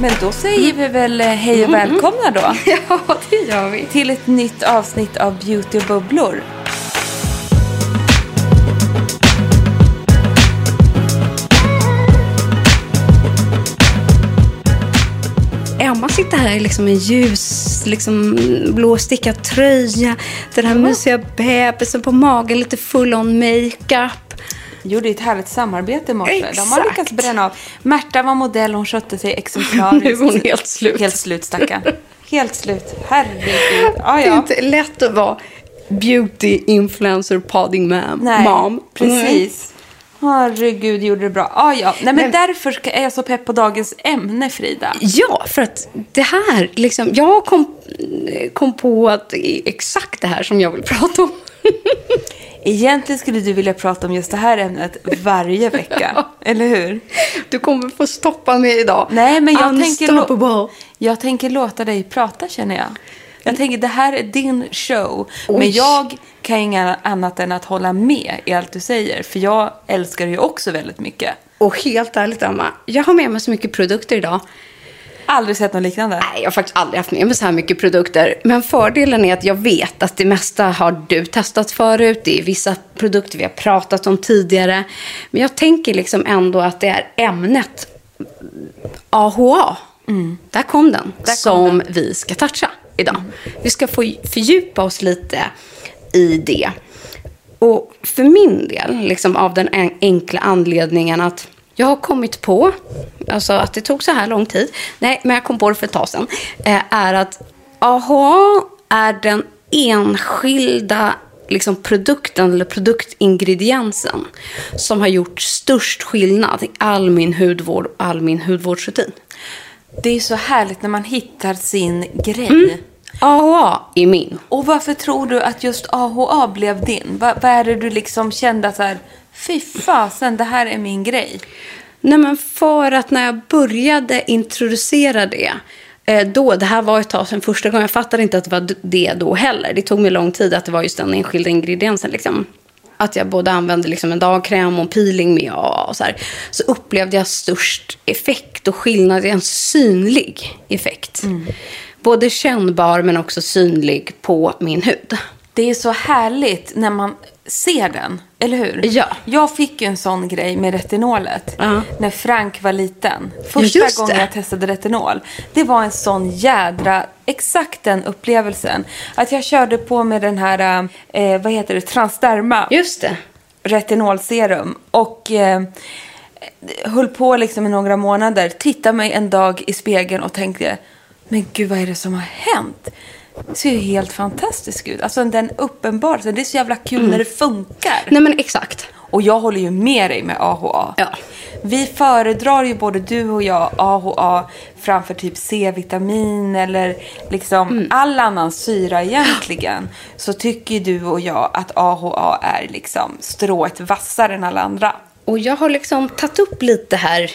Men då säger vi väl eh, hej och välkomna då Ja, det gör vi. till ett nytt avsnitt av Beauty och bubblor. Emma sitter här i liksom en ljus, liksom blå stickad tröja. Den här mysiga bebisen på magen, lite full on makeup. Gjorde ett härligt samarbete i morse. De har lyckats bränna av. Märta var modell, hon skötte sig exemplariskt. Nu är hon helt slut. Helt slut stackarn. Helt slut. Herregud. Ja, Det är inte lätt att vara beauty influencer podding mom. Nej, mom. precis. Herregud, gjorde det bra. Ja, ja. Nej, men därför ska- är jag så pepp på dagens ämne, Frida. Ja, för att det här, liksom, jag kom, kom på att det är exakt det här som jag vill prata om. Egentligen skulle du vilja prata om just det här ämnet varje vecka. Eller hur? Du kommer få stoppa mig idag. Nej, men jag tänker, jag tänker låta dig prata känner jag. Jag tänker det här är din show. Men Oj. jag kan inga annat än att hålla med i allt du säger. För jag älskar ju också väldigt mycket. Och helt ärligt, Emma, jag har med mig så mycket produkter idag. Aldrig sett något liknande. Nej, jag har faktiskt aldrig haft med mig så här mycket produkter. Men fördelen är att jag vet att det mesta har du testat förut. Det är vissa produkter vi har pratat om tidigare. Men jag tänker liksom ändå att det är ämnet AHA. Där kom den. kom som vi ska toucha idag. Vi ska få fördjupa oss lite i det. Och för min del, liksom av den en- enkla anledningen att jag har kommit på, alltså att det tog så här lång tid, nej, men jag kom på det för ett tag sedan, eh, är att AHA är den enskilda liksom, produkten eller produktingrediensen som har gjort störst skillnad i all min hudvård och all min hudvårdsrutin. Det är så härligt när man hittar sin grej. Mm. AHA är min. Och varför tror du att just AHA blev din? Va, vad är det du liksom kände att så här, fy fasen, det här är min grej? Nej, men för att när jag började introducera det, eh, då, det här var ett tag sedan första gången, jag fattade inte att det var det då heller. Det tog mig lång tid att det var just den enskilda ingrediensen. Liksom. Att jag både använde liksom en dagkräm och peeling med och, så här. Så upplevde jag störst effekt och skillnad, en synlig effekt. Både kännbar men också synlig på min hud. Det är så härligt när man ser den, eller hur? Ja. Jag fick ju en sån grej med retinolet Ja. när Frank var liten. Första gången jag testade retinol. Det var en sån jädra, exakt den upplevelsen. Att jag körde på med den här, eh, vad heter det, Transderma Just det. retinolserum. Och eh, höll på liksom i några månader. Tittade mig en dag i spegeln och tänkte, men gud vad är det som har hänt? Ser ju helt fantastisk ut. Alltså den uppenbarelsen, det är så jävla kul Mm. när det funkar. Nej men exakt. Och jag håller ju med dig med AHA. Ja. vi föredrar ju både du och jag AHA framför typ C-vitamin eller liksom Mm. all annan syra egentligen. Så tycker ju du och jag att AHA är liksom strået vassare än alla andra. Och jag har liksom tagit upp lite här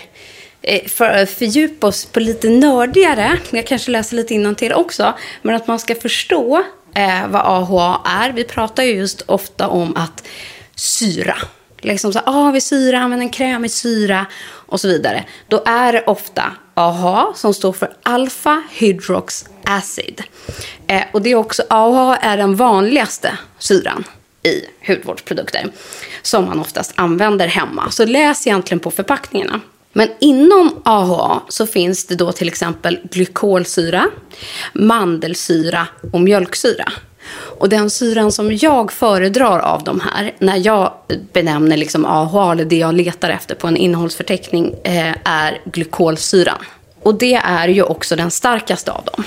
Eh, för eh, fördjupa oss på lite nördigare. Jag kanske läser lite till också. Men att man ska förstå eh, vad AHA är. Vi pratar ju just ofta om att syra. Liksom så ah, vi syra, använder en kräm i syra och så vidare. Då är det ofta AHA som står för alpha hydrox acid. Eh, och det är också, AHA är den vanligaste syran i hudvårdsprodukter som man oftast använder hemma. Så läs egentligen på förpackningarna. Men inom AHA så finns det då till exempel glykolsyra, mandelsyra och mjölksyra. Och den syran som jag föredrar av de här, när jag benämner liksom AHA, eller det jag letar efter på en innehållsförteckning, eh, är glykolsyran. Och det är ju också den starkaste av dem.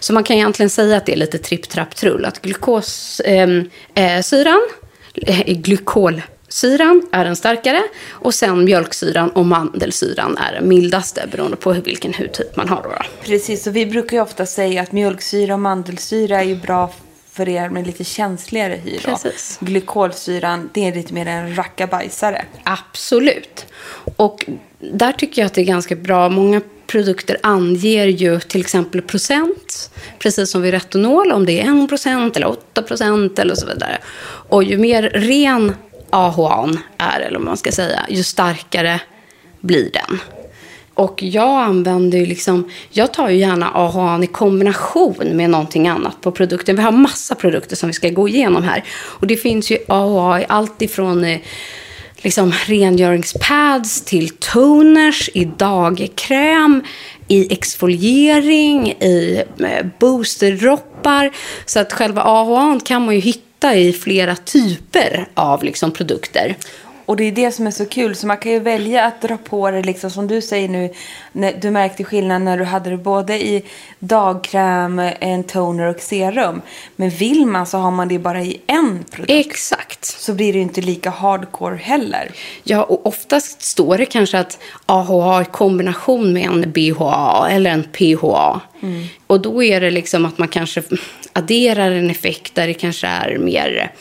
Så man kan egentligen säga att det är lite tripp, trapp, trull. Att glukossyran, ehm, eh, eh, glykolsyran är den starkare. Och sen mjölksyran och mandelsyran är den mildaste beroende på vilken hudtyp man har. Då. Precis, och vi brukar ju ofta säga att mjölksyra och mandelsyra är ju bra för er med lite känsligare hy. Precis. Glykolsyran, det är lite mer en rackabajsare. Absolut. Och där tycker jag att det är ganska bra. Många produkter anger ju till exempel procent, precis som vid retinol, om det är 1 procent eller 8 procent eller så vidare. Och ju mer ren AHAn är, eller vad man ska säga, ju starkare blir den. Och jag använder ju liksom, jag tar ju gärna AHAn i kombination med någonting annat på produkten. Vi har massa produkter som vi ska gå igenom här. Och det finns ju AHA i allt ifrån eh, liksom rengöringspads till toners, i dagkräm, i exfoliering, i eh, boosterroppar. boosterdroppar. Så att själva AHAn kan man ju hitta i flera typer av liksom produkter. Och det är det som är så kul. Så man kan ju välja att dra på det, liksom, som du säger nu. När, du märkte skillnad när du hade det både i dagkräm, en toner och serum. Men vill man så har man det bara i en produkt. Exakt. Så blir det ju inte lika hardcore heller. Ja, och oftast står det kanske att AHA i kombination med en BHA eller en PHA. Och då är det liksom att man kanske adderar en effekt där det kanske är mer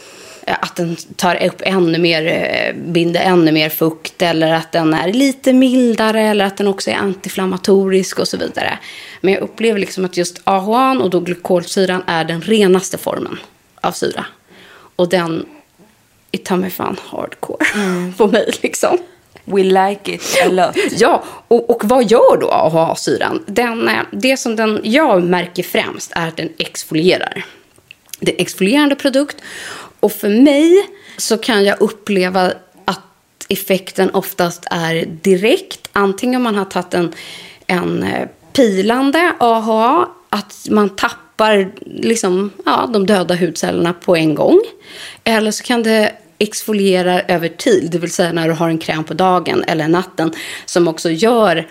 att den tar upp ännu mer, eh, binder ännu mer fukt eller att den är lite mildare eller att den också är antiinflammatorisk och så vidare. Men jag upplever liksom att just AHA och då glykolsyran är den renaste formen av syra. Och den är ta mig fan hardcore på mig liksom. We like it a lot. Ja, och, och vad gör då AHA-syran? Den, eh, det som den jag märker främst är att den exfolierar. Det är en exfolierande produkt. Och för mig så kan jag uppleva att effekten oftast är direkt. Antingen om man har tagit en, en eh, pilande AHA, att man tappar liksom, ja, de döda hudcellerna på en gång. Eller så kan det exfoliera över tid, det vill säga när du har en kräm på dagen eller natten som också gör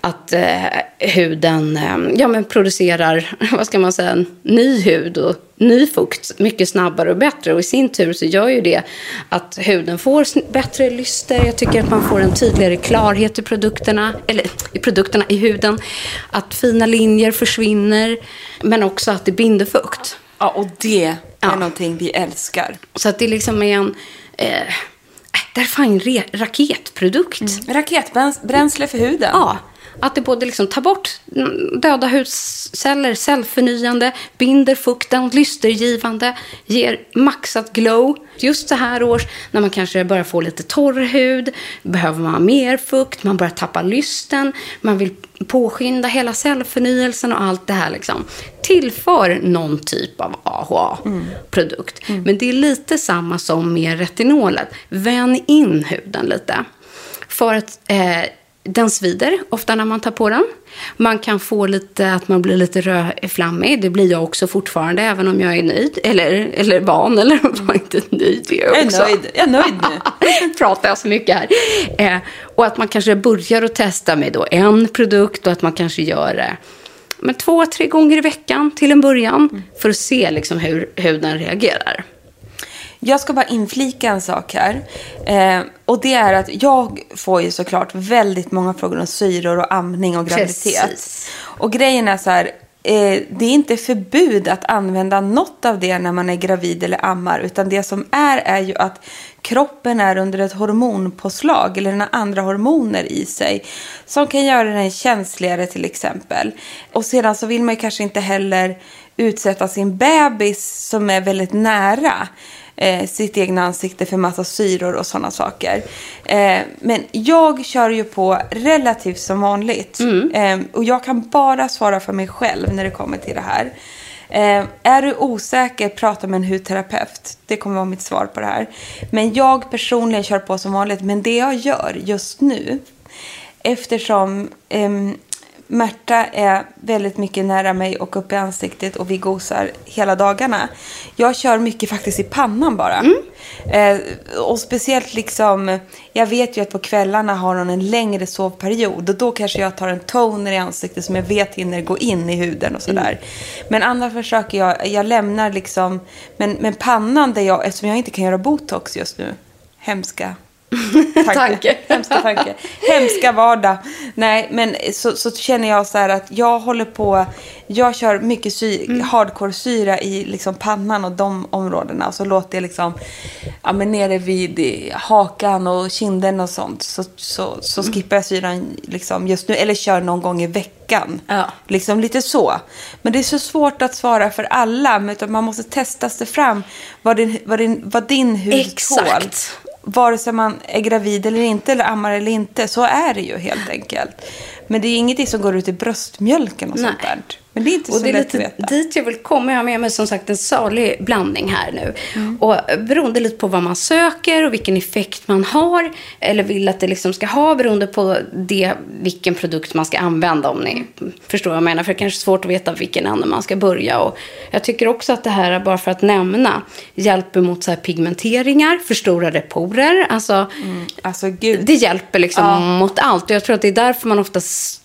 att eh, huden eh, ja, men producerar vad ska man säga, ny hud och ny fukt mycket snabbare och bättre. Och i sin tur så gör ju det att huden får bättre lyster. Jag tycker att man får en tydligare klarhet i produkterna, eller i produkterna i huden. Att fina linjer försvinner, men också att det binder fukt. Ja, och det är Ja. någonting vi älskar. Så att det liksom är en... Eh, det är fan en raketprodukt. Raketbränsle för huden. Ja, att det både liksom tar bort mm, döda hudceller, cellförnyande, binder fukten, lystergivande, ger maxat glow. Just så här års, när man kanske börjar få lite torr hud, behöver man mer fukt, man börjar tappa lysten, man vill påskynda hela cellförnyelsen och allt det här liksom. Tillför någon typ av AHA-produkt. Men det är lite samma som med retinolet. Vän in huden lite. För att eh, den svider ofta när man tar på den. Man kan få lite att man blir lite rödflammig. Det blir jag också fortfarande, även om jag är nöjd. Eller, eller van, eller var inte nöjd. Det är Jag är också. nöjd. Jag är nöjd nu. Pratar jag så mycket här. Eh, och att man kanske börjar att testa med då en produkt och att man kanske gör det men två, tre gånger i veckan till en början. För att se liksom hur huden reagerar. Jag ska bara inflika en sak här. Eh, och det är att jag får ju såklart väldigt många frågor om syror och amning och graviditet. Precis. Och grejen är så här. Eh, det är inte förbud att använda något av det när man är gravid eller ammar. Utan det som är är ju att kroppen är under ett hormonpåslag. Eller den har andra hormoner i sig. Som kan göra den känsligare till exempel. Och sedan så vill man ju kanske inte heller utsätta sin bebis som är väldigt nära eh, sitt egna ansikte för massa syror och sådana saker. Eh, men jag kör ju på relativt som vanligt. Eh, och jag kan bara svara för mig själv när det kommer till det här. Eh, är du osäker, prata med en hudterapeut. Det kommer vara mitt svar på det här. Men jag personligen kör på som vanligt. Men det jag gör just nu, eftersom ehm, Märta är väldigt mycket nära mig och uppe i ansiktet och vi gosar hela dagarna. Jag kör mycket faktiskt i pannan bara. Eh, och speciellt liksom, jag vet ju att på kvällarna har hon en längre sovperiod och då kanske jag tar en toner i ansiktet som jag vet hinner gå in i huden och sådär. Men annars försöker jag, jag lämnar liksom, men, men pannan där jag, eftersom jag inte kan göra botox just nu, hemska Tanke. Hemska tanke. Hemska vardag. Nej, men så, så känner jag så här att jag håller på. Jag kör mycket sy, Mm. hardcore-syra i liksom pannan och de områdena. Och så låter jag liksom, ja men nere vid hakan och kinden och sånt. Så, så, så Mm. skippar jag syran liksom just nu. Eller kör någon gång i veckan. Ja. Liksom lite så. Men det är så svårt att svara för alla. Utan man måste testa sig fram vad din, vad din, vad din hud Exakt. tål. Vare sig man är gravid eller inte, eller ammar eller inte. Så är det ju helt enkelt. Men det är ingenting som går ut i bröstmjölken och sånt Nej. där. Men det är inte Och så det är lätt lite att veta. dit jag vill komma. Jag har med mig som sagt en salig blandning här nu. Mm. Och beroende lite på vad man söker och vilken effekt man har. Eller vill att det liksom ska ha beroende på det, vilken produkt man ska använda. Om ni förstår vad jag menar. För det är kanske är svårt att veta vilken ände man ska börja. Och jag tycker också att det här, bara för att nämna, hjälper mot så här pigmenteringar, förstorade porer. Alltså, Alltså gud. det hjälper liksom mot allt. Och jag tror att det är därför man oftast...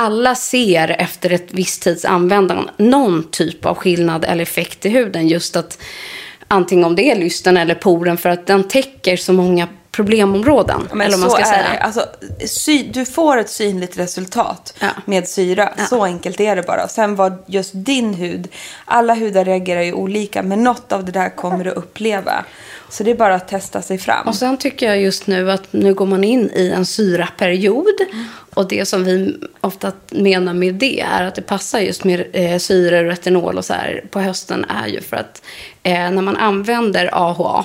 Alla ser efter ett visst tids användande någon typ av skillnad eller effekt i huden. Just att antingen om det är lysten eller poren för att den täcker så många problemområden. Men eller man så ska är säga. det. Alltså, sy, du får ett synligt resultat Ja. med syra. Så enkelt är det bara. Sen vad just din hud, alla hudar reagerar ju olika. Men något av det där kommer du uppleva. Så det är bara att testa sig fram. Och sen tycker jag just nu att nu går man in i en syraperiod. Och det som vi ofta menar med det är att det passar just med eh, syror, retinol och så här på hösten är ju för att eh, när man använder AHA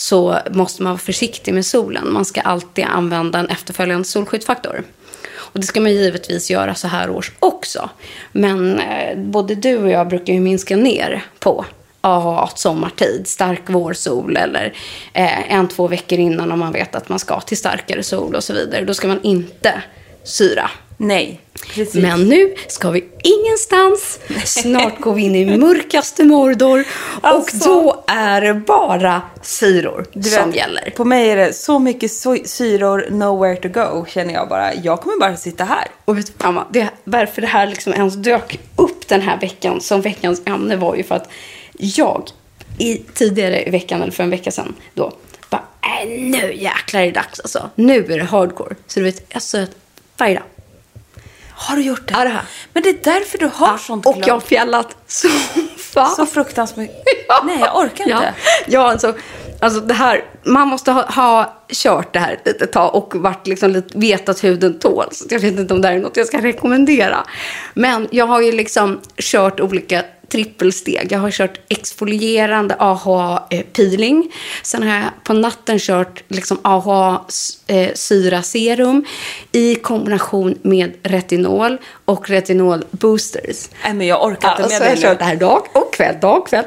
så måste man vara försiktig med solen. Man ska alltid använda en efterföljande solskyddsfaktor. Och det ska man givetvis göra så här års också. Men eh, både du och jag brukar ju minska ner på AHA sommartid, stark vårsol eller eh, en, två veckor innan om man vet att man ska till starkare sol och så vidare. Då ska man inte syra. Nej, precis. Men nu ska vi ingenstans. Snart går vi in i mörkaste Mordor. Alltså. Och då är det bara syror som vet, gäller. På mig är det så mycket sy- syror, nowhere to go, känner jag bara. Jag kommer bara sitta här. Och vet du, mamma, det, varför det här liksom ens dök upp den här veckan som veckans ämne var ju för att jag i, tidigare i veckan, eller för en vecka sedan, då bara, äh, nu jäklar är det dags alltså. Nu är det hardcore. Så du vet, jag söt varje dag. Har du gjort det? Ja, det jag. Men det är därför du har sånt och jag har fjällat så fan. Så fruktansvärt. Nej, jag orkar ja. inte. Ja, alltså, alltså det här, man måste ha, ha kört det här ett litet tag och varit liksom lite, vet att huden tål. Så jag vet inte om det här är något jag ska rekommendera. Men jag har ju liksom kört olika trippelsteg. Jag har kört exfolierande AHA-peeling. Sen har jag på natten kört liksom AHA-syraserum i kombination med retinol och retinol boosters. Nej, men jag orkar inte Ja, med så det jag nu. kört det här dag och kväll, dag och kväll.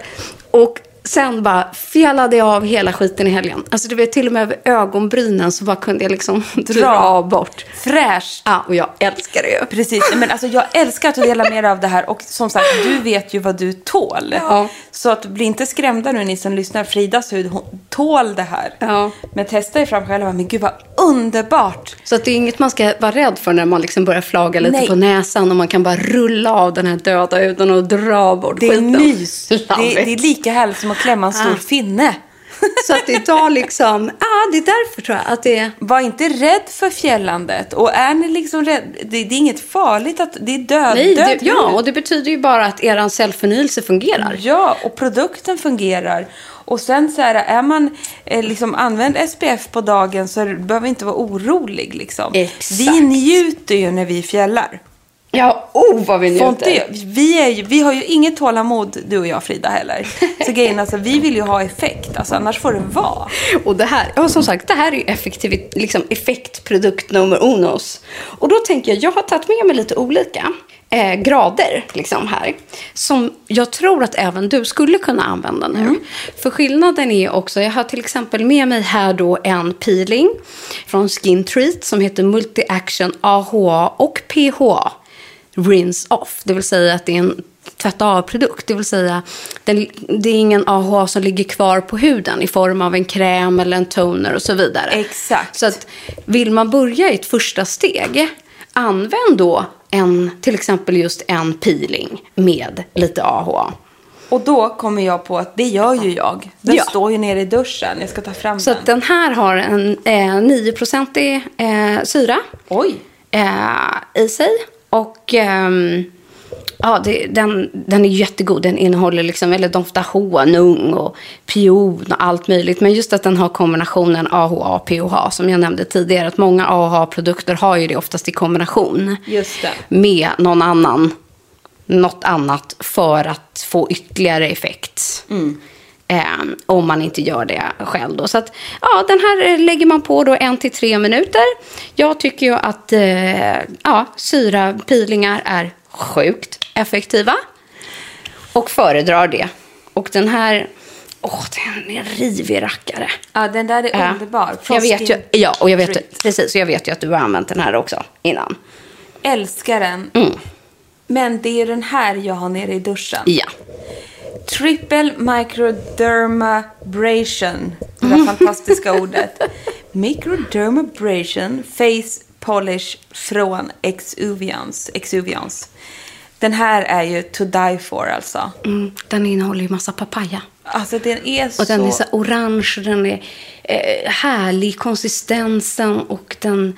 Och sen bara fjällade jag av hela skiten i helgen. Alltså du vet, till och med över ögonbrynen så bara kunde jag liksom dra bort. Fräscht. Ja, och jag älskar det ju. Precis, men alltså jag älskar att du delar med dig av det här och som sagt, du vet ju vad du tål. Ja. Så att bli inte skrämda nu ni som lyssnar. Fridas hud, hon tål det här. Ja. Men testa er fram själva, men gud vad underbart. Så att det är inget man ska vara rädd för när man liksom börjar flaga lite Nej. på näsan och man kan bara rulla av den här döda huden och dra bort Det är skiten. mys. Det, är- det är lika härligt som att klämma en stor Ah. finne. Så att idag liksom, ja det är därför tror jag att det är... Var inte rädd för fjällandet. Och är ni liksom rädd, det, det är inget farligt att det är död, Nej, död det, ja, och det betyder ju bara att er cellförnyelse fungerar. Ja, och produkten fungerar. Och sen så här, är man eh, liksom använd SPF på dagen så behöver inte vara orolig liksom. Exakt. Vi njuter ju när vi fjällar. Ja, oh vad vi njuter. vi, är ju, vi har ju inget tålamod, du och jag Frida heller. Så grejen alltså, vi vill ju ha effekt, alltså, annars får det vara. Och det här, ja, som sagt, det här är ju effektiv, liksom effektprodukt nummer unos. Och då tänker jag, jag har tagit med mig lite olika eh, grader liksom här. Som jag tror att även du skulle kunna använda nu. För skillnaden är också, jag har till exempel med mig här då en peeling från Skin Treat som heter Multi Action AHA och PHA rinse off. Det vill säga att det är en tvätta av-produkt. Det vill säga den, det är ingen AHA som ligger kvar på huden i form av en kräm eller en toner och så vidare. Exakt. Så att vill man börja i ett första steg, använd då en, till exempel just en peeling med lite AHA. Och då kommer jag på att det gör ju jag. Den Ja. står ju nere i duschen, jag ska ta fram Så den. att den här har en eh, 9-procentig eh, syra. Oj! eh, i sig. Och ehm, ja, det, den, den är jättegod. Den innehåller liksom, eller doftar honung och pion och allt möjligt. Men just att den har kombinationen AHA och POH som jag nämnde tidigare. Att många AHA-produkter har ju det oftast i kombination med någon annan, något annat för att få ytterligare effekt. Eh, om man inte gör det själv. Då. Så att, ja, den här lägger man på då en till tre minuter. Jag tycker ju att eh, ja, syrapeelingar är sjukt effektiva. Och föredrar det. Och den här, åh, den är en rivig rackare. Ja, den där är underbar. Jag vet ju, ja, och jag vet, precis, och jag vet ju att du har använt den här också innan. Älskar den. Mm. Men det är den här jag har nere i duschen. Ja. Triple microdermabrasion. Det Mm. där fantastiska ordet. Microdermabrasion face polish från Exuviance. Exuviance. Den här är ju to die for alltså. Mm, den innehåller ju massa papaya. Alltså den är så... Och den är så orange, den är eh, härlig konsistensen och den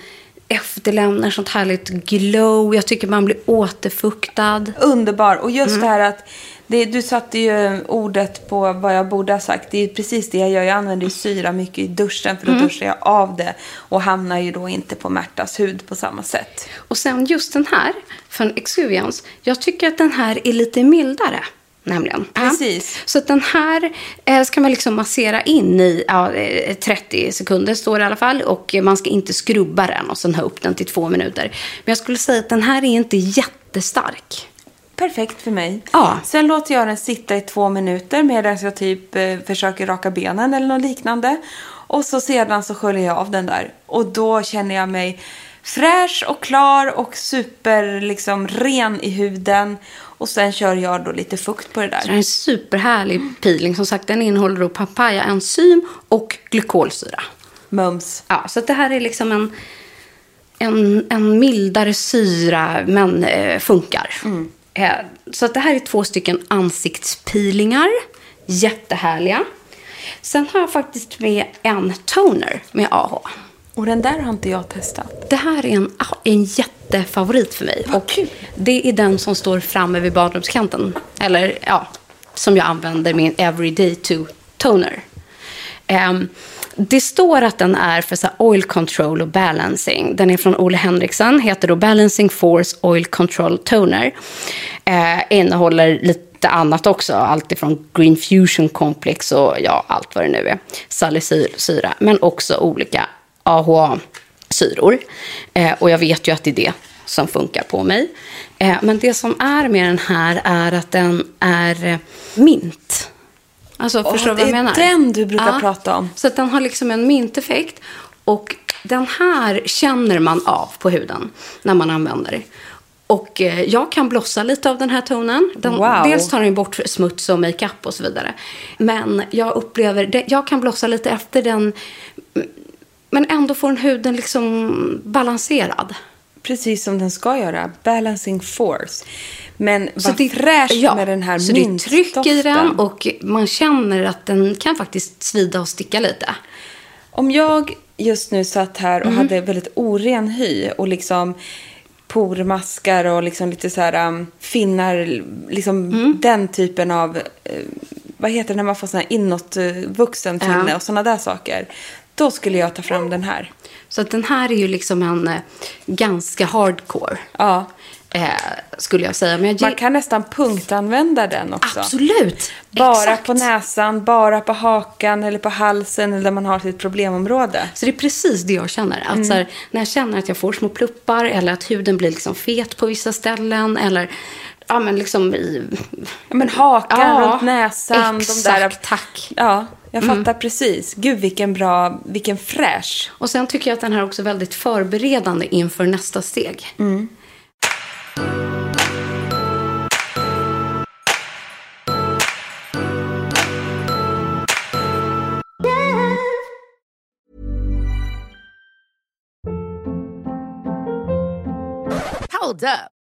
efterlämnar sånt härligt glow. Jag tycker man blir återfuktad. Underbar. Och just Mm. det här att det, du satte ju ordet på vad jag borde ha sagt. Det är precis det jag gör. Jag använder syra mycket i duschen för då Mm. duschar jag av det. Och hamnar ju då inte på Märtas hud på samma sätt. Och sen just den här från Exuviance. Jag tycker att den här är lite mildare. Nämligen. Precis. Ja. Så den här eh, ska man liksom massera in i ja, eh, 30 sekunder står det i alla fall. Och man ska inte skrubba den och sen ha upp den till två minuter. Men jag skulle säga att den här är inte jättestark. Perfekt för mig. Ja. Sen låter jag den sitta i två minuter medan jag typ eh, försöker raka benen eller något liknande. Och så sedan så sköljer jag av den där. Och då känner jag mig fräsch och klar och super liksom ren i huden. Och sen kör jag då lite fukt på det Så det är där. en superhärlig peeling. Som sagt, den innehåller då papaya-enzym och glykolsyra. Mums. Ja, så det här är liksom en, en, en mildare syra, men eh, funkar. Eh, så att det här är två stycken ansiktspeelingar. Jättehärliga. Sen har jag faktiskt med en toner med AH. Och den där har inte jag testat. Det här är en, en jättefavorit för mig. Vad och kul. Det är den som står framme vid badrumskanten. Eller ja, som jag använder min Everyday to Toner. Ehm, det står att den är för så här, oil control och balancing. Den är från Ole Henriksen, heter då Balancing Force Oil Control Toner. Eh, innehåller lite annat också, allt ifrån Green Fusion Complex och ja, allt vad det nu är. Salicylsyra, men också olika AHA-syror. Eh, och jag vet ju att det är det som funkar på mig. Eh, men det som är med den här är att den är eh, mint. Alltså, Åh, förstår du det vad jag är menar? den du brukar prata om. Så att den har liksom en minteffekt. Och den här känner man av på huden när man använder. Och eh, jag kan blossa lite av den här tonen. Den, Wow. Dels tar den bort smuts och makeup och så vidare. Men jag upplever, det, jag kan blossa lite efter den. Men ändå får en huden liksom balanserad. Precis som den ska göra. Balancing force. Men Så vad det- fräscht ja, med den här Så det är tryck i den och man känner att den kan faktiskt svida och sticka lite. Om jag just nu satt här Mm. och hade väldigt oren hy och liksom pormaskar och liksom lite så här um, finnar, liksom Mm. den typen av, eh, vad heter det när man får sån här inåtvuxen finne Ja. och sådana där saker. Då skulle jag ta fram den här. Så att den här är ju liksom en eh, ganska hardcore, Ja, eh, skulle jag säga. Men jag man kan nästan punktanvända den också. Absolut! Bara Exakt. på näsan, bara på hakan eller på halsen eller där man har sitt problemområde. Så det är precis det jag känner. Att så här, när jag känner att jag får små pluppar eller att huden blir liksom fet på vissa ställen eller ja, men liksom i... Ja, men hakan Ja, runt näsan. exakt, de där... tack. Ja, jag fattar precis. Gud, vilken bra, vilken fräsch. Och sen tycker jag att den här är också väldigt förberedande inför nästa steg. Hold up.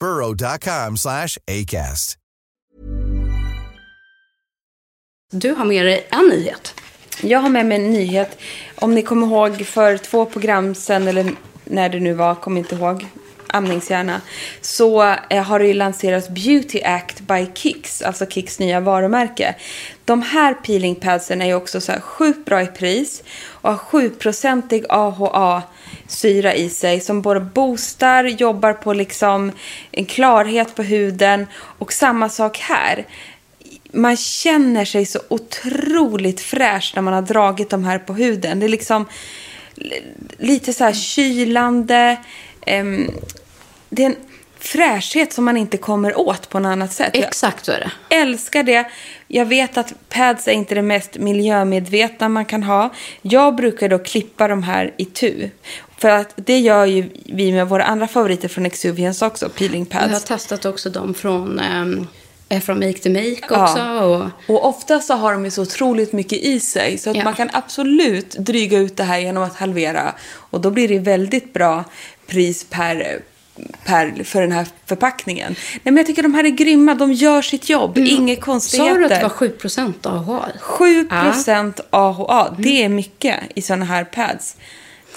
burrow.com slash ACAST. Du har med dig en nyhet. Jag har med mig en nyhet. Om ni kommer ihåg för två program sen, eller när det nu var, kommer inte ihåg, amningshjärna, så eh, har det ju lanserats Beauty Act by Kicks, alltså Kicks nya varumärke. De här peeling padsen är ju också så här sjukt bra i pris och har 7-procentig AHA-syra i sig som både boostar, jobbar på liksom en klarhet på huden och samma sak här man känner sig så otroligt fräsch när man har dragit de här på huden. Det är liksom lite så här kylande ehm, det är en fräschhet som man inte kommer åt på något annat sätt. Jag Exakt så är det. älskar det. Jag vet att pads är inte det mest miljömedvetna man kan ha. Jag brukar då klippa de här i tu. För att det gör ju vi med våra andra favoriter från Exuviance också, peeling Jag har pads. testat också dem från, eh, från Make to Make också. Ja. Och, Och ofta så har de ju så otroligt mycket i sig så att Ja. man kan absolut dryga ut det här genom att halvera. Och då blir det väldigt bra pris per, per, för den här förpackningen. Nej men jag tycker de här är grymma, de gör sitt jobb, inga Mm. sa konstigheter. du att det var 7% AHA? 7% AHA, det är mycket i sådana här pads.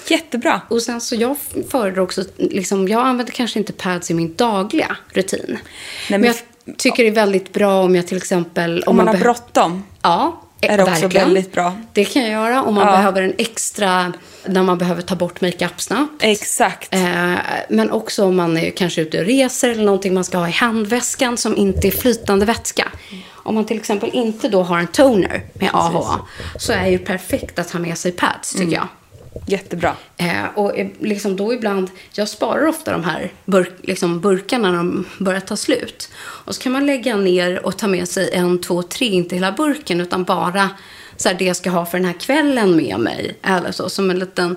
Jättebra. Och sen så jag föredrar också, liksom, jag använder kanske inte pads i min dagliga rutin. men, men jag tycker det är väldigt bra om jag till exempel... Om man har behö- bråttom. Ja, är det också väldigt bra. Det kan jag göra om man Ja. behöver en extra, när man behöver ta bort makeup snabbt. Exakt. Eh, men också om man är kanske ute och reser eller någonting man ska ha i handväskan som inte är flytande vätska. Om man till exempel inte då har en toner med AHA så är det ju perfekt att ha med sig pads tycker Mm. jag. Jättebra. Eh, och eh, liksom då ibland, jag sparar ofta de här burk, liksom burkarna när de börjar ta slut. Och så kan man lägga ner och ta med sig en, två, tre, inte hela burken utan bara så här, det jag ska ha för den här kvällen med mig. Eller så, som en liten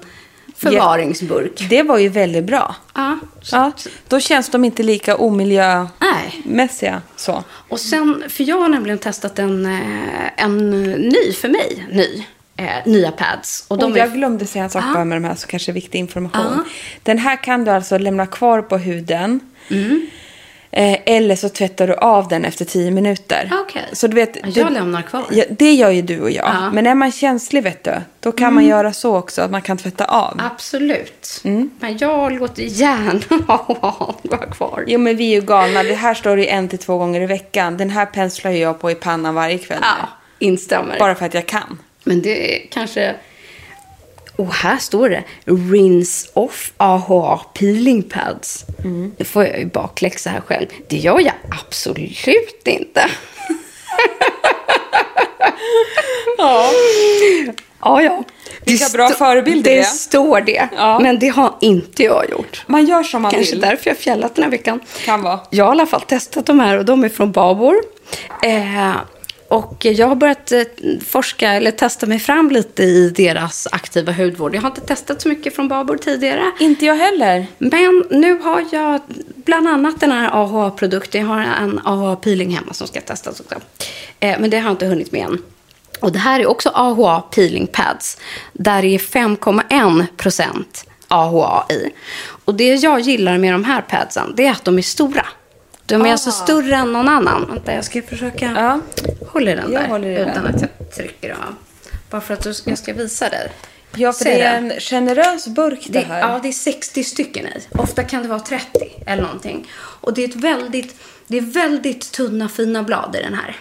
förvaringsburk. Det var ju väldigt bra. Ja. Ja, då känns de inte lika omiljömässiga. Nej. Så. Och sen, för jag har nämligen testat en, eh, en ny, för mig, ny, eh, nya pads. Och de Och är jag glömde säga en sak bara med de här, så kanske viktig information. Ja. Den här kan du alltså lämna kvar på huden. Mm. Eh, eller så tvättar du av den efter 10 minuter. Okej. Så du vet, Jag lämnar kvar. Ja, det gör ju du och jag. Ja. Mm. Men är man känslig, vet du, då kan man göra så också att man kan tvätta av. Absolut. Mm. Men jag låter gärna ha vara kvar. Jo, men vi är ju galna. Det här står det en till två gånger i veckan. Den här penslar ju jag på i pannan varje kväll. Ja, instämmer. Bara för att jag kan. Men det är kanske... Och här står det Rinse off AHA peeling pads. Mm. Det får jag ju bakläxa här själv. Det gör jag absolut inte. Ja. Ja, ja. Vilka bra förebilder Det det står det. Ja. Men det har inte jag gjort. Man gör som man Kanske vill. därför jag fjällat den här veckan. Kan vara. Jag har i alla fall testat de här och de är från Babor. Eh, och jag har börjat eh, forska eller testa mig fram lite i deras aktiva hudvård. Jag har inte testat så mycket från Babor tidigare. Inte jag heller. Men nu har jag bland annat den här AHA-produkten. Jag har en AHA-peeling hemma som ska testas också. Eh, men det har jag inte hunnit med än. Och det här är också AHA peeling pads. Där det är 5,1 procent AHA i. Och det jag gillar med de här padsen, det är att de är stora. De är alltså större än någon annan. Vänta, jag ska försöka Ja. hålla i den Jag där. håller utan den. att jag trycker av. Bara för att du- jag ska visa dig. Ja, för Ser det är en generös burk det Det, här. ja, det är 60 stycken i. Ofta kan det vara 30 eller någonting. Och det är, ett väldigt, det är väldigt tunna, fina blad i den här.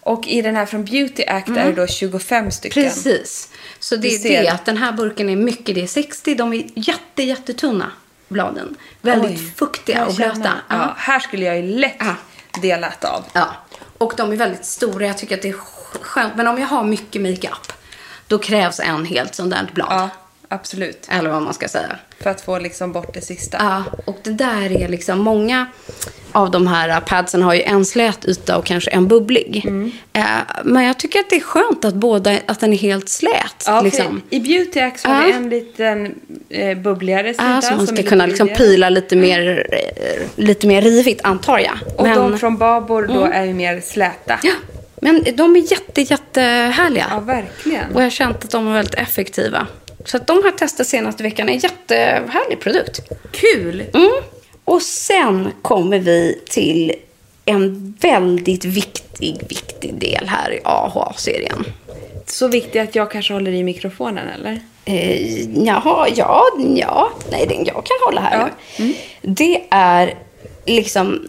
Och i den här från Beauty Act är det då 25 stycken. Mm. Precis. Så det är det att den här burken är mycket, det är 60. De är jätte, jättetunna, bladen. Väldigt Oj, fuktiga och blöta. Ja, här skulle jag ju lätt Ja. delat av. Ja, och de är väldigt stora. Jag tycker att det är skönt. Men om jag har mycket makeup, då krävs en helt sånt där blad. Ja, absolut. Eller vad man ska säga. För att få liksom bort det sista. Ja, och det där är liksom många av de här padsen har ju en slät yta och kanske en bubblig. Mm. Eh, men jag tycker att det är skönt att båda, att den är helt slät. Ja, liksom. I Beauty så har vi en liten eh, bubbligare sida. Ja, så man ska kunna liksom pila lite mer, eh, lite mer rivigt, antar jag. Och men, de från Babor då är ju mer släta. ja, men de är jätte, jättehärliga. Ja, verkligen. Och jag har känt att de är väldigt effektiva. Så att de har testat senaste veckan. en jättehärlig produkt. Kul! Mm. Och sen kommer vi till en väldigt viktig, viktig del här i AHA-serien. Så viktigt att jag kanske håller i mikrofonen, eller? Eh, jaha, ja, ja. Nej, den jag kan hålla här Ja. nu. Det är liksom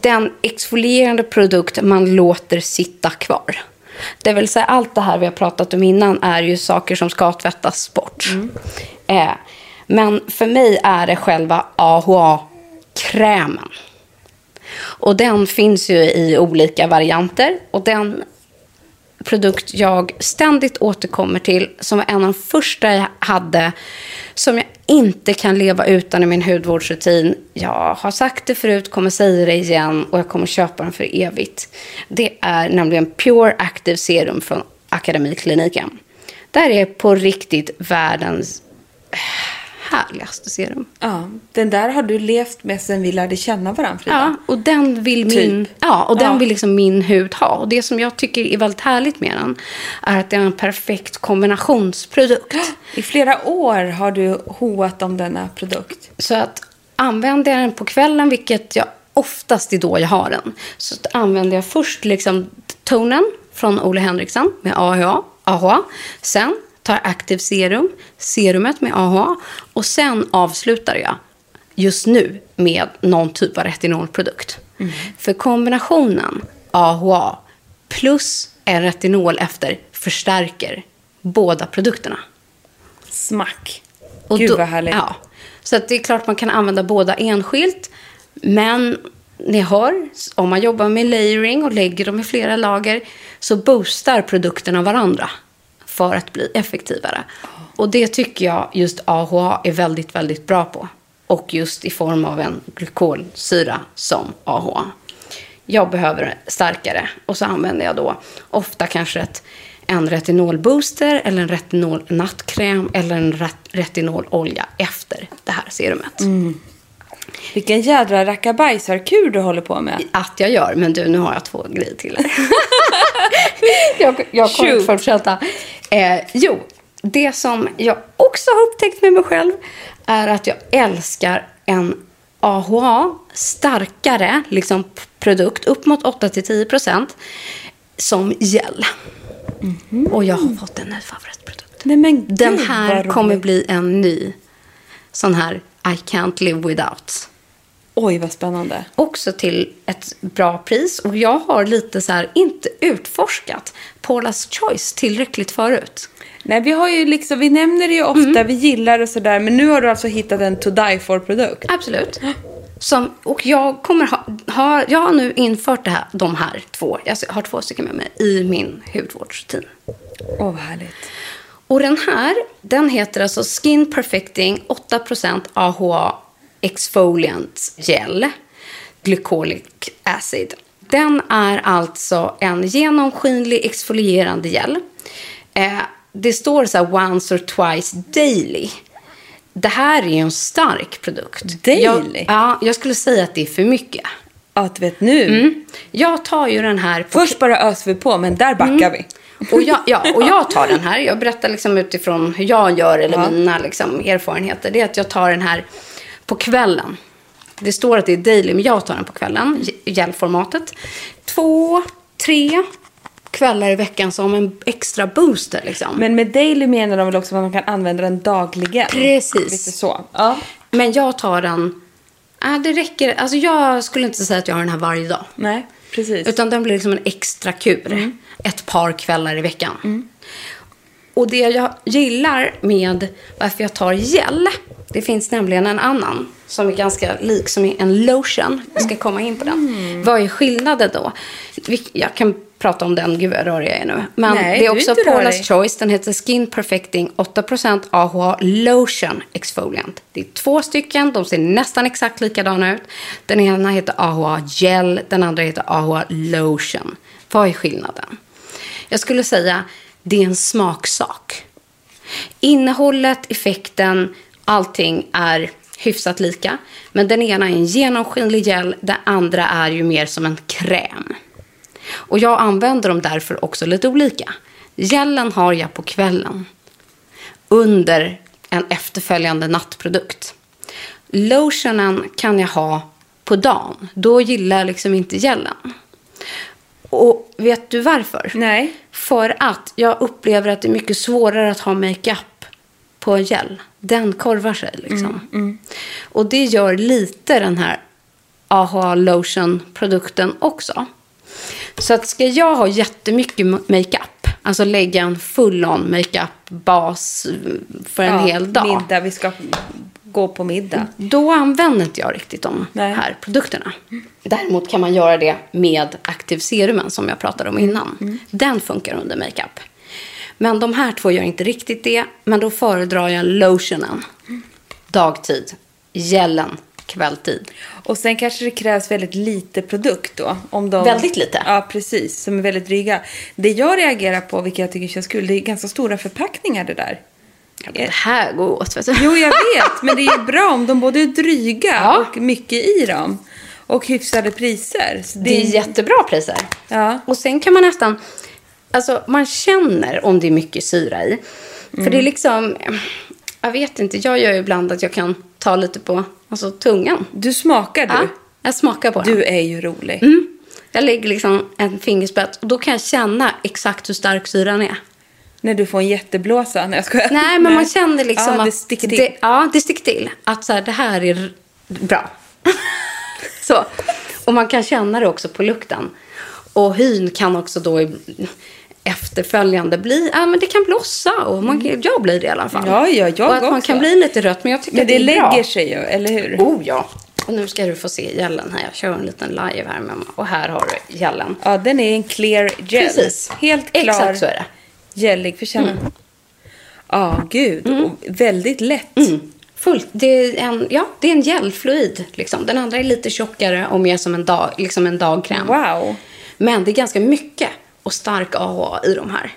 den exfolierande produkt man låter sitta kvar. Det vill säga allt det här vi har pratat om innan är ju saker som ska tvättas bort. Eh, men för mig är det själva AHA-krämen. Och den finns ju i olika varianter. Och den produkt jag ständigt återkommer till, som var en av de första jag hade, som jag inte kan leva utan i min hudvårdsrutin. Jag har sagt det förut, kommer säga det igen och jag kommer köpa den för evigt. Det är nämligen Pure Active Serum från Akademikliniken. Det här är på riktigt världens härligaste serum. Ja, den där har du levt med sen vi lärde känna varandra, Frida. Ja, och den vill min, Typ. ja, och den Ja. vill liksom min hud ha. Och det som jag tycker är väldigt härligt med den är att det är en perfekt kombinationsprodukt. I flera år har du hoat om denna produkt. Så att använder jag den på kvällen, vilket jag oftast är då jag har den, så att använder jag först liksom tonen från Ole Henriksen med AHA. AHA. Sen tar Active Serum, serumet med AHA. Och sen avslutar jag just nu med någon typ av retinolprodukt. För kombinationen AHA plus en retinol efter förstärker båda produkterna. Smack. Och Gud då- vad härligt. Ja. Så det är klart man kan använda båda enskilt. Men ni hör, om man jobbar med layering och lägger dem i flera lager så boostar produkterna varandra för att bli effektivare. Och det tycker jag just AHA är väldigt, väldigt bra på. Och just i form av en glykolsyra som AHA. Jag behöver starkare och så använder jag då ofta kanske ett, en retinolbooster eller en retinol-nattkräm eller en ret- retinololja efter det här serumet. Vilken jädra rackabajsarkur du håller på med. Att jag gör, men du, nu har jag två grejer till jag, jag kommer Shoot. att fortsätta. Eh, jo, det som jag också har upptäckt med mig själv är att jag älskar en AHA starkare liksom, produkt, upp mot 8-10% som gel. Och jag har fått en ny favoritprodukt. Nej men gud, Den här kommer bli en ny sån här I can't live without Oj, vad spännande. också till ett bra pris. Och jag har lite så här, inte utforskat Paula's Choice tillräckligt förut. Nej, vi har ju liksom, vi nämner det ju ofta, vi gillar och sådär. Men nu har du alltså hittat en to die for-produkt. Absolut. Som, och jag kommer ha, ha, jag har nu infört det här, de här två, jag har två stycken med mig i min hudvårdsrutin. Åh, vad härligt. Och den här, den heter alltså Skin Perfecting 8% AHA Exfoliant Gel Glycolic Acid. Den är alltså en genomskinlig exfolierande gel. Eh, det står så här once or twice daily. Det här är ju en stark produkt. Daily? Jag, ja, jag skulle säga att det är för mycket. Ja, du vet nu. Mm. Jag tar ju den här på Först bara öser vi på, men där backar vi. och jag, ja, och jag tar den här. Jag berättar liksom utifrån hur jag gör eller Ja. mina liksom erfarenheter. Det är att jag tar den här på kvällen. Det står att det är daily, men jag tar den på kvällen. Gelformatet. Två, tre kvällar i veckan som en extra booster. Liksom. Men med daily menar de väl också att man kan använda den dagligen? Precis. Lite så. Ja. Men jag tar den... Äh, det räcker. Alltså jag skulle inte säga att jag har den här varje dag. Nej, precis. Utan den blir liksom en extra kur. Ett par kvällar i veckan. Och det jag gillar med varför jag tar gel. Det finns nämligen en annan som är ganska lik som är en lotion. Jag ska komma in på den. Vad är skillnaden då? Jag kan prata om den, gud vad rörig jag är nu. Men Nej, det är också Paula's. Choice. Den heter Skin Perfecting 8% AHA Lotion Exfoliant. Det är två stycken, de ser nästan exakt likadana ut. Den ena heter AHA Gel, den andra heter AHA Lotion. Vad är skillnaden? Jag skulle säga det är en smaksak. Innehållet, effekten, allting är hyfsat lika. Men den ena är en genomskinlig gel, den andra är ju mer som en kräm. Och jag använder dem därför också lite olika. Gelen har jag på kvällen. Under en efterföljande nattprodukt. Lotionen kan jag ha på dagen. Då gillar jag liksom inte gelen. Och vet du varför? Nej. För att jag upplever att det är mycket svårare att ha makeup på en gel. Den korvar sig liksom. Och det gör lite den här AHA Lotion-produkten också. Så att ska jag ha jättemycket ma- makeup, alltså lägga en full-on makeup-bas för en ja, hel dag. Middag, vi ska gå på middag. Då använder inte jag riktigt de Nej. här produkterna. Däremot kan man göra det med aktivserumen som jag pratade om innan. Den funkar under makeup. Men de här två gör inte riktigt det. Men då föredrar jag lotionen dagtid, gelen kvälltid. Och sen kanske det krävs väldigt lite produkt då. Om de... Väldigt lite. Ja, precis. Som är väldigt dryga. Det jag reagerar på, vilket jag tycker känns kul, det är ganska stora förpackningar det där. Ja, det här går åt. Vet du. Jo, jag vet. Men det är bra om de både är dryga Ja. och mycket i dem. Och hyfsade priser. Så Det är jättebra priser. Ja. Och sen kan man nästan... Alltså, man känner om det är mycket syra i. För det är liksom... Jag vet inte, jag gör ju ibland att jag kan ta lite på alltså, tungan. Du smakar du. Ja, jag smakar på den. Du är ju rolig. Mm. Jag lägger liksom en fingerspets och då kan jag känna exakt hur stark syran är. När du får en jätteblåsa. Nej, jag skojar. Nej, men man känner liksom ja, att... det sticker till. Det, ja, det sticker till. Att så här, det här är bra. så. Och man kan känna det också på lukten. Och hyn kan också då efterföljande bli... Ja, men det kan blossa. Och man, Jag blir det i alla fall. Mm. Ja, ja, jag Och att man också. kan bli lite rött. Men jag tycker Men det, det är bra. lägger sig ju, eller hur? Oh ja. Och nu ska du få se gällen här. Jag kör en liten live här med Och här har du gällen. Ja, den är en clear gel. Precis. Helt klar. Exakt så är det. Gällig. För känna. Ja, gud. Och väldigt lätt. Mm. Fullt. Det är en, ja, det är en gelfluid. Liksom. Den andra är lite tjockare och mer som en, dag, liksom en dagkräm. Wow. Men det är ganska mycket och stark AHA i de här.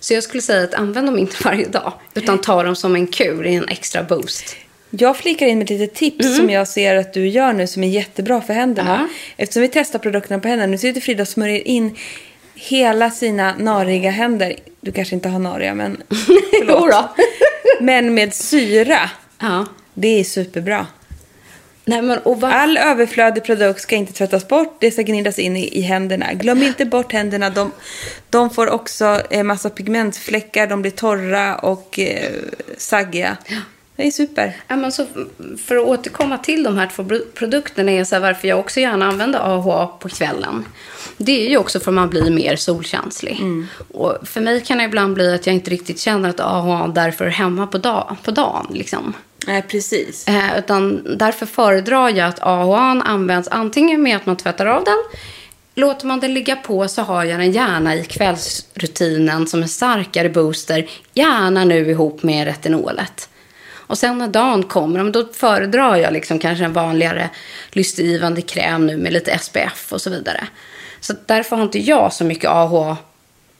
Så jag skulle säga att använd dem inte varje dag, utan ta dem som en kur i en extra boost. Jag flikar in med ett litet tips som jag ser att du gör nu som är jättebra för händerna. Ja. Eftersom vi testar produkterna på händerna. Nu sitter Frida och smörjer in hela sina nariga händer. Du kanske inte har nariga, men då. Men med syra. Ja. Det är superbra. Nej, men, vad... All överflödig produkt ska inte tvättas bort. Det ska gnidas in i, i händerna. Glöm inte bort händerna. De, de får också en massa pigmentfläckar. De blir torra och eh, saggiga. Det är super. Ja, men så för att återkomma till de här två produkterna är så varför jag också gärna använder AHA på kvällen. Det är ju också för att man blir mer solkänslig. Och för mig kan det ibland bli att jag inte riktigt känner att AHA därför är hemma på, dag, på dagen. Liksom. Nej, precis. Eh, utan därför föredrar jag att AHA används antingen med att man tvättar av den. Låter man den ligga på så har jag den gärna i kvällsrutinen som en starkare booster. Gärna nu ihop med retinolet. Och sen när dagen kommer, då föredrar jag liksom kanske en vanligare lystgivande kräm nu med lite SPF och så vidare. Så därför har inte jag så mycket AHA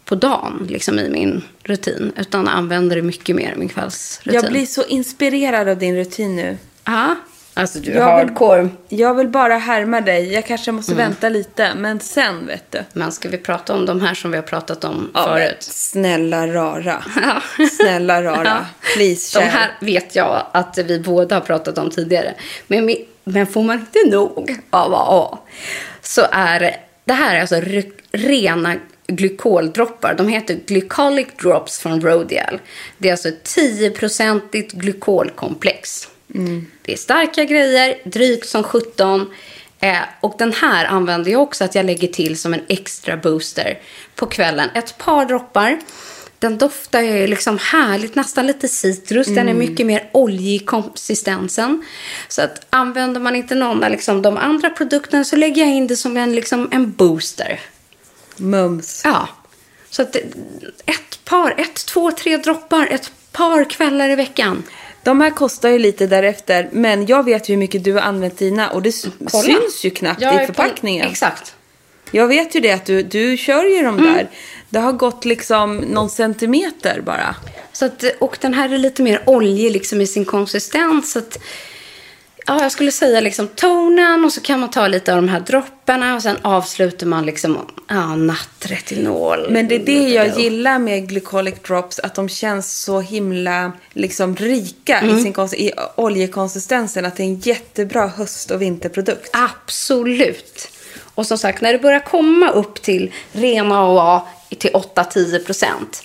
på dagen liksom i min rutin. Utan använder det mycket mer i min kvällsrutin. Jag blir så inspirerad av din rutin nu. Ja. Alltså du Jag vill- hardcore. Jag vill bara härma dig. Jag kanske måste vänta lite, men sen vet du. Men ska vi prata om de här som vi har pratat om Ja, förut? Snälla rara. Snälla rara. Please, De här vet jag att vi båda har pratat om tidigare. Men, men får man inte nog av AA så är det här är alltså re- rena glykoldroppar. De heter Glycolic Drops från Rodial. Det är alltså ett 10-procentigt glykolkomplex. Det är starka grejer, drygt som 17. Eh, och den här använder jag också att jag lägger till som en extra booster på kvällen. Ett par droppar. Den doftar ju liksom härligt, nästan lite citrus. Den är mycket mer oljig i konsistensen. Så att använder man inte någon av liksom de andra produkterna så lägger jag in det som en, liksom en booster. Mums. Ja. Så att ett par, ett, två, tre droppar, ett par kvällar i veckan. De här kostar ju lite därefter, men jag vet ju hur mycket du har använt dina och det Kolla. syns ju knappt Jag i på- förpackningen. Exakt. Jag vet ju det att du, du kör ju de Mm. där. Det har gått liksom någon centimeter bara. Så att, och den här är lite mer oljig liksom i sin konsistens. Så att, ja, jag skulle säga liksom tonen och så kan man ta lite av de här dropparna och sen avslutar man liksom ja, nattretinol. Men det är det jag gillar med Glycolic Drops, att de känns så himla liksom rika Mm. i, sin kons- i oljekonsistensen. Att det är en jättebra höst och vinterprodukt. Absolut. Och som sagt, när det börjar komma upp till rena AA till 8-10 procent,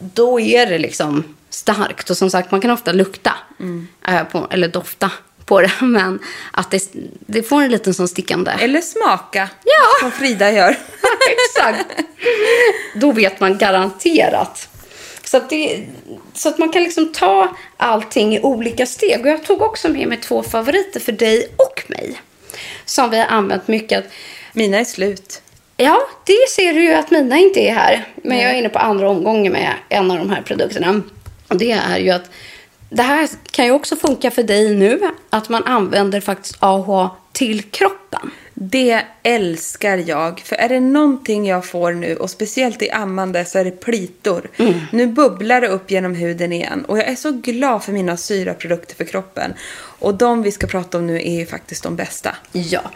då är det liksom starkt. Och som sagt, man kan ofta lukta, eh, på, eller dofta på det, men att det, det får en liten sån stickande. Eller smaka, Ja. som Frida gör. Exakt. Då vet man garanterat. Så att, det, så att man kan liksom ta allting i olika steg. Och jag tog också med mig två favoriter för dig och mig. Som vi har använt mycket. Mina är slut. Ja, det ser du ju att mina inte är här. Men jag är inne på andra omgången med en av de här produkterna. Och det är ju att det här kan ju också funka för dig nu. Att man använder faktiskt AHA till kroppen. Det älskar jag. För är det någonting jag får nu, och speciellt i ammande, så är det plitor. Nu bubblar det upp genom huden igen. Och jag är så glad för mina syraprodukter för kroppen. Och de vi ska prata om nu är ju faktiskt de bästa. Ja,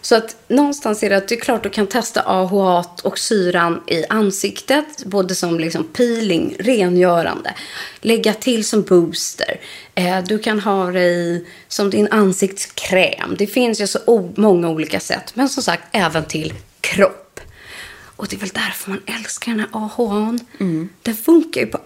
så att någonstans är det att det är klart du kan testa AHA och syran i ansiktet, både som liksom peeling, rengörande, lägga till som booster. Eh, du kan ha det i, som din ansiktskräm. Det finns ju så många olika sätt, men som sagt även till kropp. Och det är väl därför man älskar den här AHA. Den funkar ju på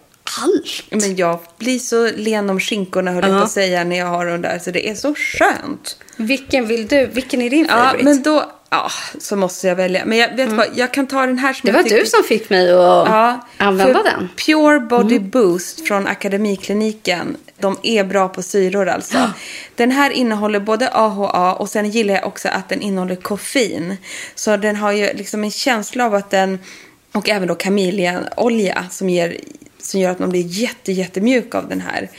allt. Men jag blir så len om skinkorna höll jag Ja. på att säga när jag har dem där. Så det är så skönt. Vilken vill du? Vilken är din Ja, favorit? men då... Ja, så måste jag välja. Men jag vet vad, jag kan ta den här som det var tycker- du som fick mig att Ja, använda den. Mm. Pure Body Boost från Akademikliniken. De är bra på syror alltså. Den här innehåller både AHA och sen gillar jag också att den innehåller koffein. Så den har ju liksom en känsla av att den, och även då kamiljaolja som, ger, som gör att man blir jätte, jättemjuk av den här.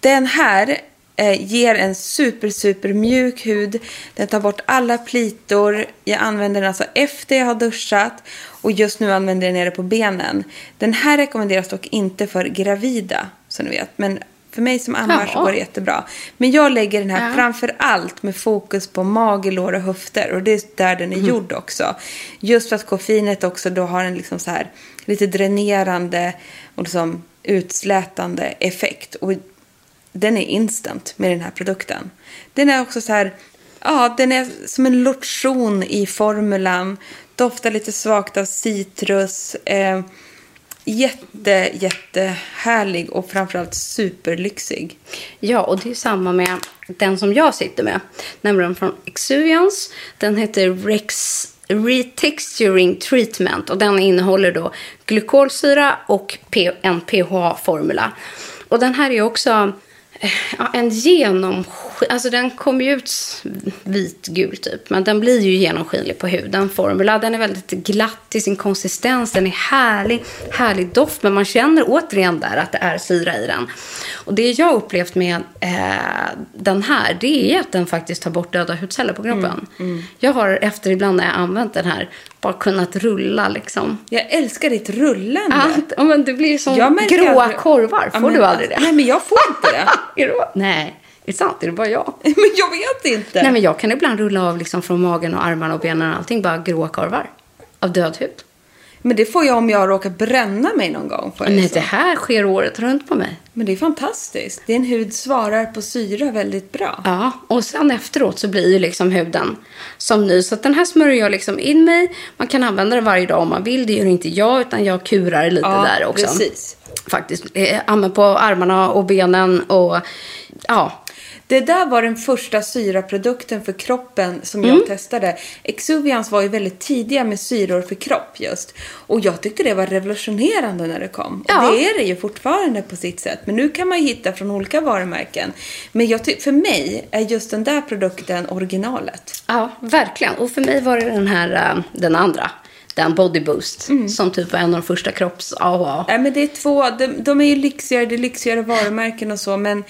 Den här Eh, ger en super, super mjuk hud. Den tar bort alla plitor. Jag använder den alltså efter jag har duschat. Och just nu använder jag den nere på benen. Den här rekommenderas dock inte för gravida, som ni vet. Men för mig som ammar så går det jättebra. Men jag lägger den här framför allt med fokus på mage, lår och höfter. Och det är där den är Mhm. gjord också. Just för att koffeinet också då har en liksom så här lite dränerande och liksom utslätande effekt. Och den är instant med den här produkten. Den är också så här, ja, den är som en lotion i formulan. Doftar lite svagt av citrus. Eh, jätte, jättehärlig och framförallt superlyxig. Ja, och det är samma med den som jag sitter med. Nämligen från Exuvians. Den heter Rex Retexturing Treatment. Och den innehåller då glykolsyra och en PHA-formula. Och den här är också eh, ja, en genom... Alltså den kommer ju ut vitgul typ. Men den blir ju genomskinlig på huden. Formula, den är väldigt glatt i sin konsistens. Den är härlig, härlig doft. Men man känner återigen där att det är syra i den. Och det jag upplevt med eh, den här, det är att den faktiskt tar bort döda hudceller på kroppen. Jag har efter ibland när jag använt den här bara kunnat rulla liksom. Jag älskar ditt rullande. Ja, men det blir som gråa aldrig- korvar. Får Ja, men- du aldrig det? Nej, men jag får inte det. är det bara- Nej, är det sant? Är det bara jag? men jag vet inte. Nej, men jag kan ibland rulla av liksom från magen och armarna och benen och allting. Bara gråa korvar. Av död hud. Men det får jag om jag råkar bränna mig någon gång. Får Nej, så. det här sker året runt på mig. Men det är fantastiskt. Din hud svarar på syra väldigt bra. Ja, och sen efteråt så blir ju liksom huden som ny. Så den här smörjer jag liksom in mig. Man kan använda den varje dag om man vill. Det gör inte jag, utan jag kurar lite Ja, där också. precis. Faktiskt. Eh, på armarna och benen och ja. Det där var den första syraprodukten för kroppen som jag testade. Exuviance var ju väldigt tidiga med syror för kropp just. Och jag tyckte det var revolutionerande när det kom. Ja. Och det är det ju fortfarande på sitt sätt. Men nu kan man ju hitta från olika varumärken. Men jag för mig är just den där produkten originalet. Ja, verkligen. Och för mig var det den här, eh, den andra. Den Body Boost. Som typ var en av de första kropps AHA. Nej, men det är två, de, de är ju lyxigare, det är lyxigare varumärken och så. Men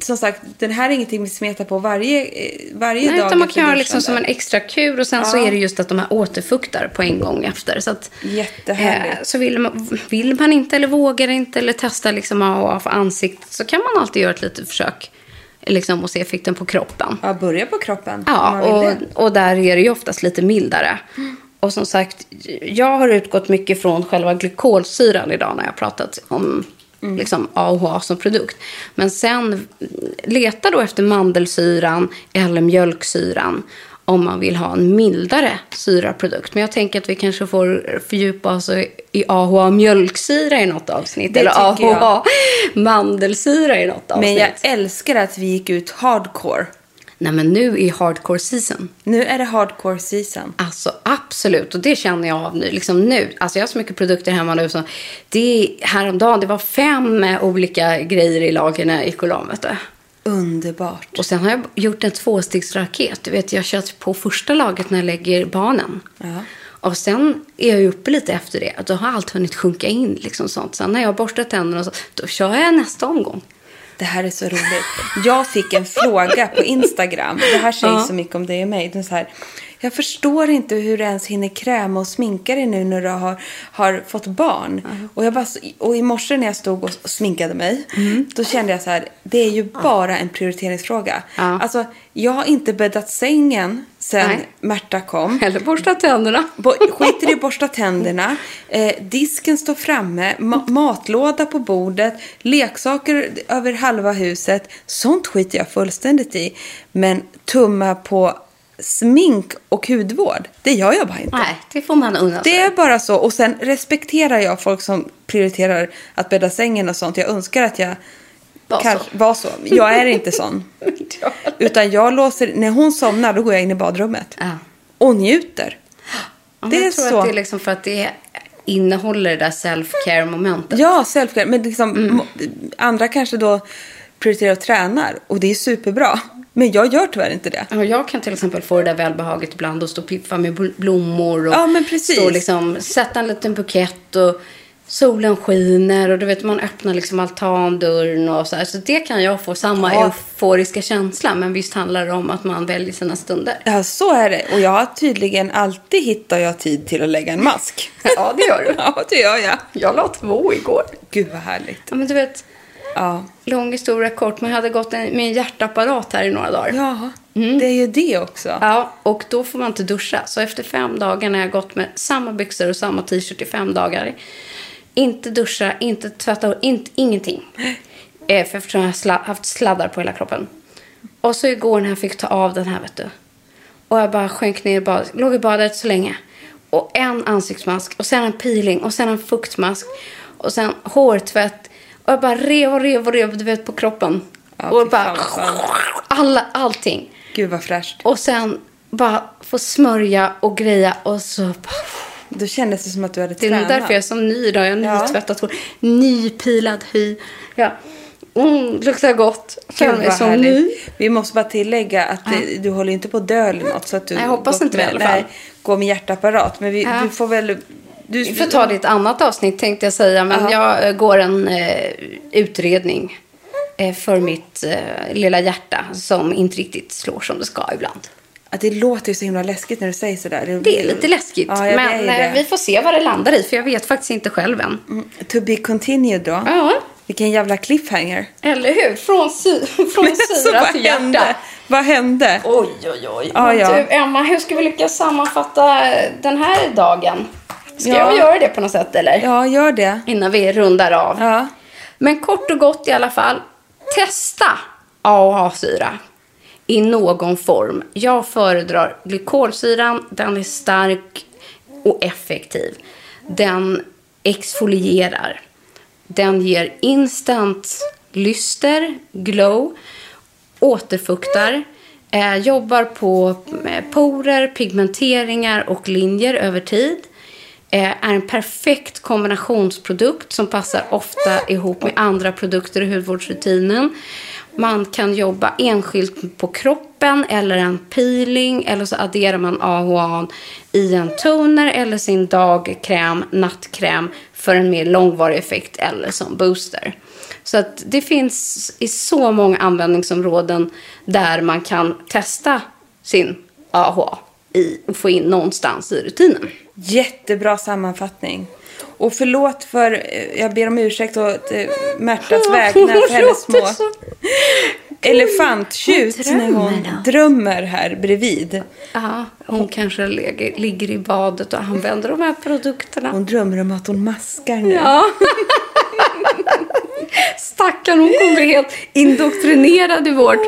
som sagt, den här är ingenting vi smetar på varje, eh, varje Nej, dag. utan man kan göra liksom som en extra kur och sen så Ja. är det just att de här återfuktar på en gång efter. Så att, Jättehärligt. eh, så vill man, vill man inte eller vågar inte eller testa liksom AHA för ansiktet så kan man alltid göra ett litet försök liksom, och se effekten på kroppen. Ja, börja på kroppen. Ja, och, och där är det ju oftast lite mildare. Och som sagt, jag har utgått mycket från själva glykolsyran idag när jag pratat om liksom, AHA som produkt. Men sen leta då efter mandelsyran eller mjölksyran om man vill ha en mildare syraprodukt. Men jag tänker att vi kanske får fördjupa oss i AHA mjölksyra i något avsnitt. Det eller tycker jag. AHA mandelsyra i något avsnitt. Men jag älskar att vi gick ut hardcore. Nej, men nu är hardcore season. Nu är det hardcore season. Alltså absolut, och det känner jag av nu. Liksom nu. Alltså jag har så mycket produkter hemma nu. Så det är, häromdagen, det var fem eh, olika grejer i lagren vet du. Underbart. Och sen har jag gjort en tvåstegsraket. Du vet, jag kör på första laget när jag lägger barnen. Ja. Och sen är jag uppe lite efter det. Då har allt hunnit sjunka in. Liksom sånt. Sen när jag har borstat tänderna, och så, då kör jag nästa omgång. Det här är så roligt. Jag fick en fråga på Instagram. Det här säger så mycket om dig och mig. Den så här, jag förstår inte hur du ens hinner kräma och sminka dig nu när du har, har fått barn. Och, jag bara, och i morse när jag stod och sminkade mig, då kände jag så här, det är ju bara en prioriteringsfråga. Ja. Alltså, jag har inte bäddat sängen sen Nej. Märta kom. Eller borstat tänderna. Bo- Skiter i att borsta tänderna. Eh, disken står framme. Ma- matlåda på bordet. Leksaker över halva huset. Sånt skiter jag fullständigt i. Men tumma på smink och hudvård. Det gör jag bara inte. Nej, det får man unna sig. Det är bara så. Och sen respekterar jag folk som prioriterar att bädda sängen och sånt. Jag önskar att jag Var så. var så. Jag är inte sån. Utan jag låser, när hon somnar då går jag in i badrummet. Ja. Och njuter. Ja, det är jag tror så. att det är liksom för att det innehåller det där self-care-momentet. Ja, self-care. Men liksom, Mm. andra kanske då prioriterar och tränar. Och det är superbra. Men jag gör tyvärr inte det. Ja, jag kan till exempel få det där välbehaget ibland och stå och piffa med bl- blommor och Ja, men precis. stå liksom, sätta en liten bukett och solen skiner och du vet man öppnar liksom altandörren och så här. Så det kan jag få samma Ja. euforiska känsla. Men visst handlar det om att man väljer sina stunder. Ja, så är det. Och jag har tydligen alltid hittar jag tid till att lägga en mask. Ja, det gör du. ja, det gör jag. Jag la två igår. Gud vad härligt. Ja, men du vet, Ja. lång historia kort. Jag hade gått en, med en hjärtapparat här i några dagar. Ja, det är ju det också. Ja, och då får man inte duscha. Så efter fem dagar när jag gått med samma byxor och samma t-shirt i fem dagar. Inte duscha, inte tvätta inte, ingenting. Eh, för eftersom jag har sla- haft sladdar på hela kroppen. Och så igår när jag fick ta av den här, vet du. Och jag bara sjönk ner i badet. Låg i badet så länge. Och en ansiktsmask. Och sen en peeling. Och sen en fuktmask. Och sen hårtvätt. Och jag bara rev och rev och rev, du vet, på kroppen. Ja, och bara... Alla, allting. Gud vad fräscht. Och sen bara få smörja och greja och så bara... Då kändes det som att du hade Det är tränat. därför jag är så ny idag. Jag har Ja. nytvättat hår, nypilad hy. Ja. Mm, luktar gott. Känner mig som ny. Vi måste bara tillägga att det, du håller inte på att dö eller något. Så att du jag hoppas inte det i alla fall. Nej, går med hjärtapparat. Men vi, Ja. du får väl... Du, Vi får ta det i ett annat avsnitt tänkte jag säga. Men jag eh, går en eh, utredning eh, för mitt eh, lilla hjärta som inte riktigt slår som det ska ibland. Att det låter ju så himla läskigt när du säger sådär. Det är lite läskigt. Ja, det men eh, det. vi får se vad det landar i. För jag vet faktiskt inte själv än. Mm, To be continued då. Ja, Vilken jävla cliffhanger. eller hur? Från, sy- från syra till hjärta. hände? Vad hände? Oj, oj, oj. Men ja. Du, Emma, hur ska vi lyckas sammanfatta den här dagen? Ska Ja. jag göra det på något sätt, eller? Ja, gör det. Innan vi rundar av. Ja. Men kort och gott i alla fall, testa AHA-syra i någon form. Jag föredrar glykolsyran, den är stark och effektiv. Den exfolierar. Den ger instant lyster, glow, återfuktar, eh, jobbar på eh, porer, pigmenteringar och linjer över tid. Eh, är en perfekt kombinationsprodukt som passar ofta ihop med andra produkter i hudvårdsrutinen. Man kan jobba enskilt på kroppen eller en peeling eller så adderar man AHA i en toner eller sin dagkräm, nattkräm för en mer långvarig effekt eller som booster. Så att det finns i så många användningsområden där man kan testa sin AHA i, och få in någonstans i rutinen. Jättebra sammanfattning. Och förlåt för, eh, jag ber om ursäkt och eh, Märtas vägnar för hennes små elefanttjut när hon drömmer här bredvid. Ja, hon kanske ligger, ligger i badet och använder de här produkterna. Hon drömmer om att hon maskar nu. Ja. Stackarn, hon kommer helt indoktrinerad i vårt,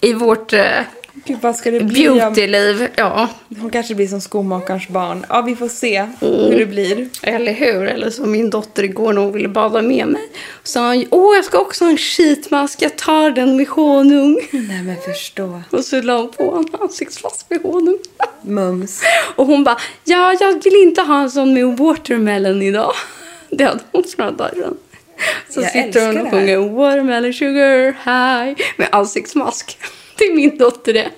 i vårt eh, Gud, vad ska det bli? beautyliv. Ja, Hon kanske blir som skomakarens barn. Ja, vi får se hur det blir. eller hur? Eller som min dotter igår när hon ville bada med mig. Så sa hon, åh jag ska också ha en sheetmask, jag tar den med honung. Nej, men förstå. Och så la hon på en ansiktsmask med honung. Mums. Och hon bara, ja jag vill inte ha en sån med watermelon idag. Det hade hon för några dagar sedan. Så Jag sitter hon och sjunger watermelon sugar high med ansiktsmask. Är min dotter det.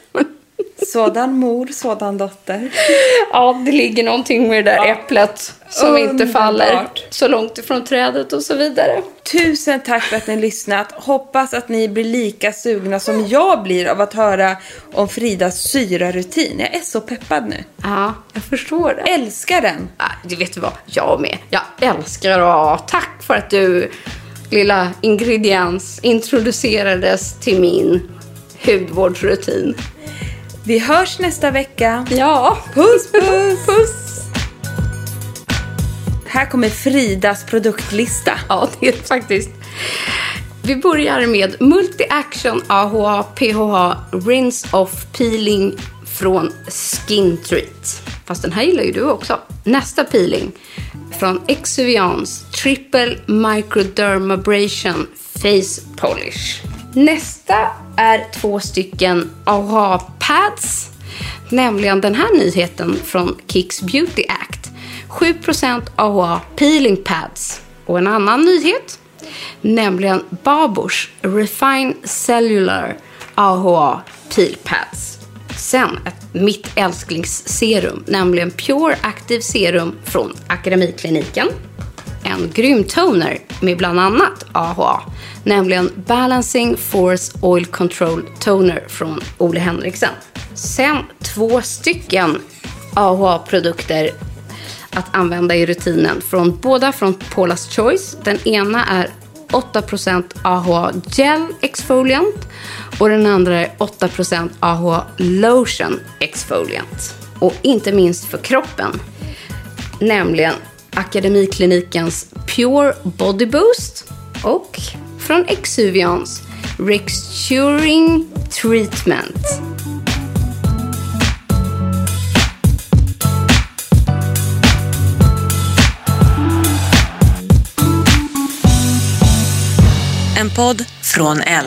Sådan mor, sådan dotter. Ja, det ligger någonting med det där äpplet som inte Underbart. faller så långt ifrån trädet och så vidare. Tusen tack för att ni har lyssnat. Hoppas att ni blir lika sugna som jag blir av att höra om Fridas syrarutin. Jag är så peppad nu. Ja, jag förstår det. Älskar den. Ja, det vet du vad, jag med. Jag älskar och tack för att du, lilla ingrediens, introducerades till min hudvårdsrutin. Vi hörs nästa vecka. Ja, Puss, puss! puss! Här kommer Fridas produktlista. Ja, det är faktiskt. Vi börjar med Multi-Action AHA PHA Rinse Off Peeling från Skin Treat. Fast den här gillar ju du också. Nästa peeling från Exuviance Triple Microdermabrasion Face Polish. Nästa är två stycken AHA Pads. Nämligen den här nyheten från Kicks Beauty Act. 7% AHA Peeling Pads. Och en annan nyhet, nämligen Babors Refine Cellular AHA Peel Pads. Sen ett mitt älsklingsserum, nämligen Pure Active Serum från Akademikliniken en grym toner med bland annat AHA, nämligen Balancing Force Oil Control Toner från Ole Henriksen. Sen två stycken AHA-produkter att använda i rutinen. Från, båda från Paula's Choice. Den ena är 8% AHA Gel Exfoliant och den andra är 8% AHA Lotion Exfoliant. Och inte minst för kroppen, nämligen Akademiklinikens Pure Body Boost och från Exuvians Rexturing Treatment. En podd från L.